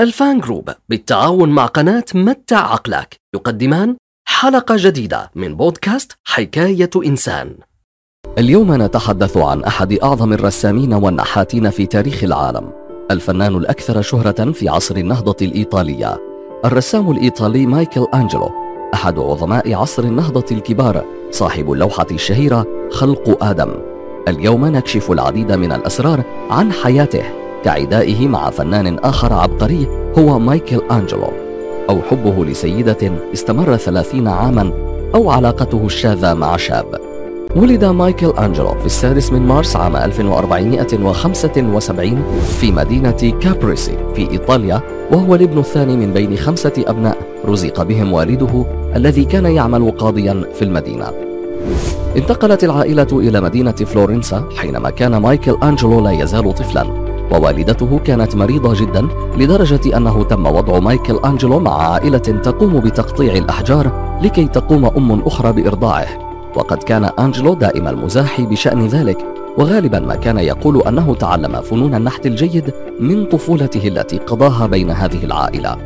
الفان جروب بالتعاون مع قناة متع عقلك يقدمان حلقة جديدة من بودكاست حكاية إنسان. اليوم نتحدث عن أحد أعظم الرسامين والنحاتين في تاريخ العالم الفنان الأكثر شهرة في عصر النهضة الإيطالية الرسام الإيطالي مايكل أنجلو أحد عظماء عصر النهضة الكبار صاحب اللوحة الشهيرة خلق آدم. اليوم نكشف العديد من الأسرار عن حياته. كعدائه مع فنان آخر عبقري هو مايكل أنجلو أو حبه لسيدة استمر ثلاثين عاما أو علاقته الشاذة مع شاب. ولد مايكل أنجلو في السادس من مارس عام 1475 في مدينة كابريسي في إيطاليا وهو الابن الثاني من بين خمسة أبناء رزق بهم والده الذي كان يعمل قاضيا في المدينة. انتقلت العائلة إلى مدينة فلورنسا حينما كان مايكل أنجلو لا يزال طفلا. ووالدته كانت مريضة جدا لدرجة أنه تم وضع مايكل أنجلو مع عائلة تقوم بتقطيع الأحجار لكي تقوم أم أخرى بإرضاعه. وقد كان أنجلو دائم المزاح بشأن ذلك وغالبا ما كان يقول أنه تعلم فنون النحت الجيد من طفولته التي قضاها بين هذه العائلة.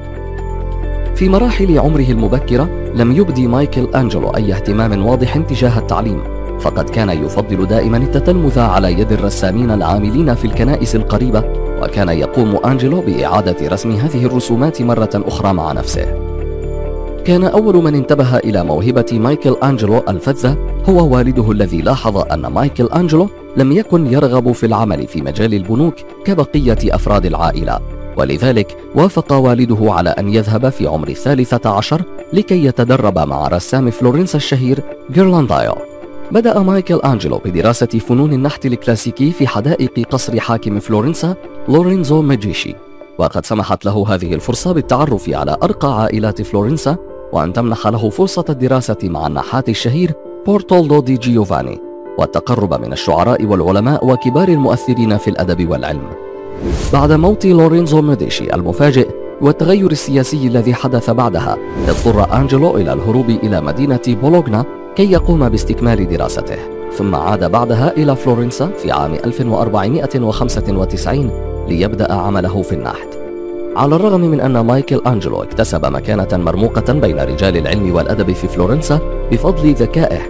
في مراحل عمره المبكرة لم يبدي مايكل أنجلو أي اهتمام واضح تجاه التعليم. فقد كان يفضل دائما التتلمذ على يد الرسامين العاملين في الكنائس القريبة وكان يقوم أنجلو بإعادة رسم هذه الرسومات مرة أخرى مع نفسه. كان أول من انتبه إلى موهبة مايكل أنجلو الفذة هو والده الذي لاحظ أن مايكل أنجلو لم يكن يرغب في العمل في مجال البنوك كبقية أفراد العائلة ولذلك وافق والده على أن يذهب في عمر الثالثة عشر لكي يتدرب مع رسام فلورنسا الشهير جيرلاندايو. بدأ مايكل أنجلو بدراسة فنون النحت الكلاسيكي في حدائق قصر حاكم فلورنسا لورينزو ميديشي وقد سمحت له هذه الفرصة بالتعرف على أرقى عائلات فلورنسا وأن تمنح له فرصة الدراسة مع النحات الشهير بورتولدو دي جيوفاني والتقرب من الشعراء والعلماء وكبار المؤثرين في الأدب والعلم. بعد موت لورينزو ميديشي المفاجئ والتغير السياسي الذي حدث بعدها اضطر أنجلو إلى الهروب إلى مدينة بولوغنا كي يقوم باستكمال دراسته ثم عاد بعدها إلى فلورنسا في عام 1495 ليبدأ عمله في النحت. على الرغم من أن مايكل أنجلو اكتسب مكانة مرموقة بين رجال العلم والأدب في فلورنسا بفضل ذكائه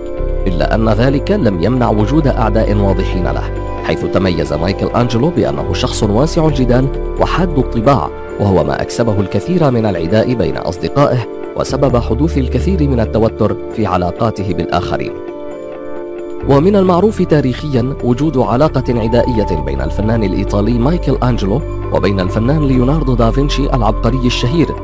إلا أن ذلك لم يمنع وجود أعداء واضحين له حيث تميز مايكل أنجلو بأنه شخص واسع الجدال وحاد الطباع وهو ما أكسبه الكثير من العداء بين أصدقائه وسبب حدوث الكثير من التوتر في علاقاته بالآخرين. ومن المعروف تاريخيا وجود علاقة عدائية بين الفنان الإيطالي مايكل أنجلو وبين الفنان ليوناردو دافنشي العبقري الشهير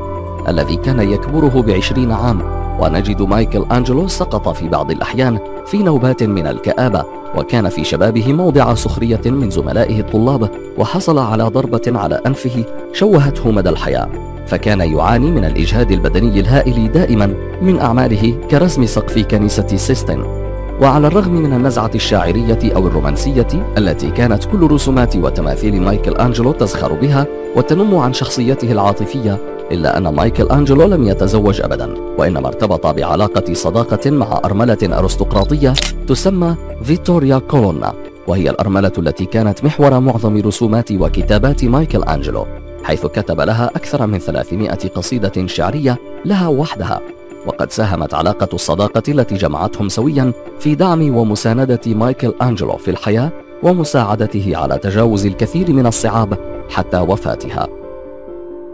الذي كان يكبره بعشرين عام. ونجد مايكل أنجلو سقط في بعض الأحيان في نوبات من الكآبة وكان في شبابه موضع سخرية من زملائه الطلاب وحصل على ضربة على أنفه شوهته مدى الحياة. فكان يعاني من الإجهاد البدني الهائل دائما من أعماله كرسم سقف كنيسة سيستن. وعلى الرغم من النزعة الشاعرية أو الرومانسية التي كانت كل رسومات وتماثيل مايكل أنجلو تزخر بها وتنم عن شخصيته العاطفية إلا أن مايكل أنجلو لم يتزوج أبدا وإنما ارتبط بعلاقة صداقة مع أرملة أرستقراطية تسمى فيتوريا كولونا وهي الأرملة التي كانت محور معظم رسومات وكتابات مايكل أنجلو. حيث كتب لها أكثر من 300 قصيدة شعرية لها وحدها وقد ساهمت علاقة الصداقة التي جمعتهم سويا في دعم ومساندة مايكل أنجلو في الحياة ومساعدته على تجاوز الكثير من الصعاب حتى وفاتها.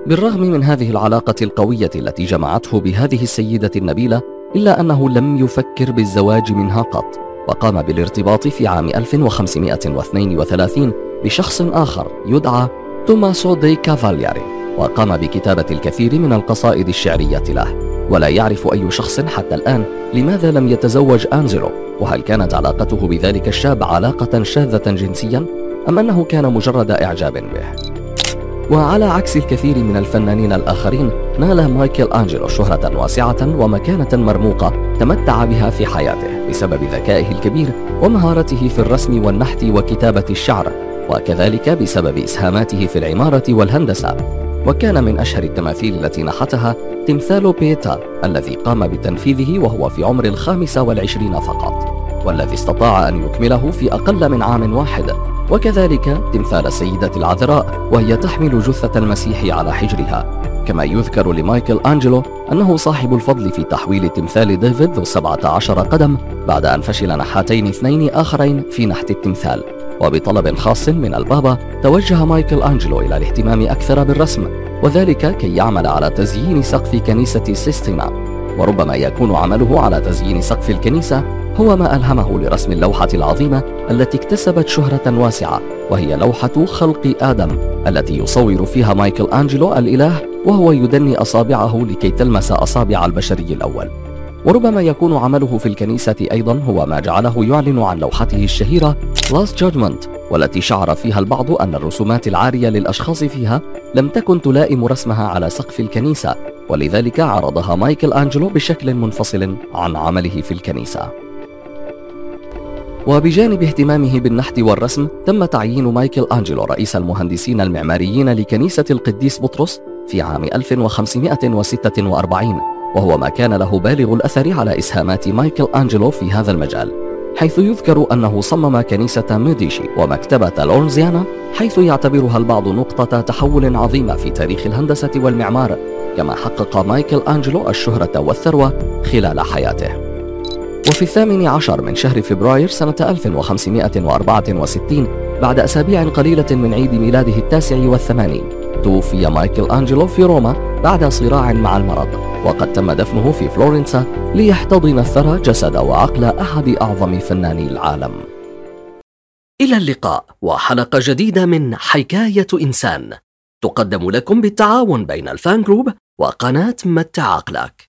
بالرغم من هذه العلاقة القوية التي جمعته بهذه السيدة النبيلة إلا أنه لم يفكر بالزواج منها قط وقام بالارتباط في عام 1532 بشخص آخر يدعى توماسو دي كافالياري وقام بكتابة الكثير من القصائد الشعرية له. ولا يعرف أي شخص حتى الآن لماذا لم يتزوج أنزلو وهل كانت علاقته بذلك الشاب علاقة شاذة جنسيا أم أنه كان مجرد إعجاب به؟ وعلى عكس الكثير من الفنانين الآخرين نال مايكل أنجلو شهرة واسعة ومكانة مرموقة تمتع بها في حياته بسبب ذكائه الكبير ومهارته في الرسم والنحت وكتابة الشعر. وكذلك بسبب إسهاماته في العمارة والهندسة. وكان من أشهر التماثيل التي نحتها تمثال بيتا الذي قام بتنفيذه وهو في عمر الخامسة والعشرين فقط والذي استطاع أن يكمله في أقل من عام واحد. وكذلك تمثال السيدة العذراء وهي تحمل جثة المسيح على حجرها. كما يذكر لمايكل أنجلو أنه صاحب الفضل في تحويل تمثال ديفيد ذو 17 قدم بعد أن فشل نحاتين اثنين آخرين في نحت التمثال. وبطلب خاص من البابا توجه مايكل أنجلو إلى الاهتمام أكثر بالرسم وذلك كي يعمل على تزيين سقف كنيسة سيستينا وربما يكون عمله على تزيين سقف الكنيسة هو ما ألهمه لرسم اللوحة العظيمة التي اكتسبت شهرة واسعة وهي لوحة خلق آدم التي يصور فيها مايكل أنجلو الإله وهو يدني أصابعه لكي تلمس أصابع البشري الأول. وربما يكون عمله في الكنيسة أيضا هو ما جعله يعلن عن لوحته الشهيرة Last Judgment والتي شعر فيها البعض أن الرسومات العارية للأشخاص فيها لم تكن تلائم رسمها على سقف الكنيسة ولذلك عرضها مايكل أنجلو بشكل منفصل عن عمله في الكنيسة. وبجانب اهتمامه بالنحت والرسم تم تعيين مايكل أنجلو رئيس المهندسين المعماريين لكنيسة القديس بطرس في عام 1546 وهو ما كان له بالغ الأثر على إسهامات مايكل أنجلو في هذا المجال حيث يذكر أنه صمم كنيسة ميديشي ومكتبة لورنزيانا حيث يعتبرها البعض نقطة تحول عظيمة في تاريخ الهندسة والمعمار كما حقق مايكل أنجلو الشهرة والثروة خلال حياته. وفي الثامن عشر من شهر فبراير سنة 1564 بعد أسابيع قليلة من عيد ميلاده التاسع والثمانين توفي مايكل أنجلو في روما بعد صراع مع المرض وقد تم دفنه في فلورنسا ليحتضن الثرى جسد وعقل أحد أعظم فناني العالم. إلى اللقاء وحلقة جديدة من حكاية إنسان. تقدم لكم بالتعاون بين الفان group وقناة متع عقلك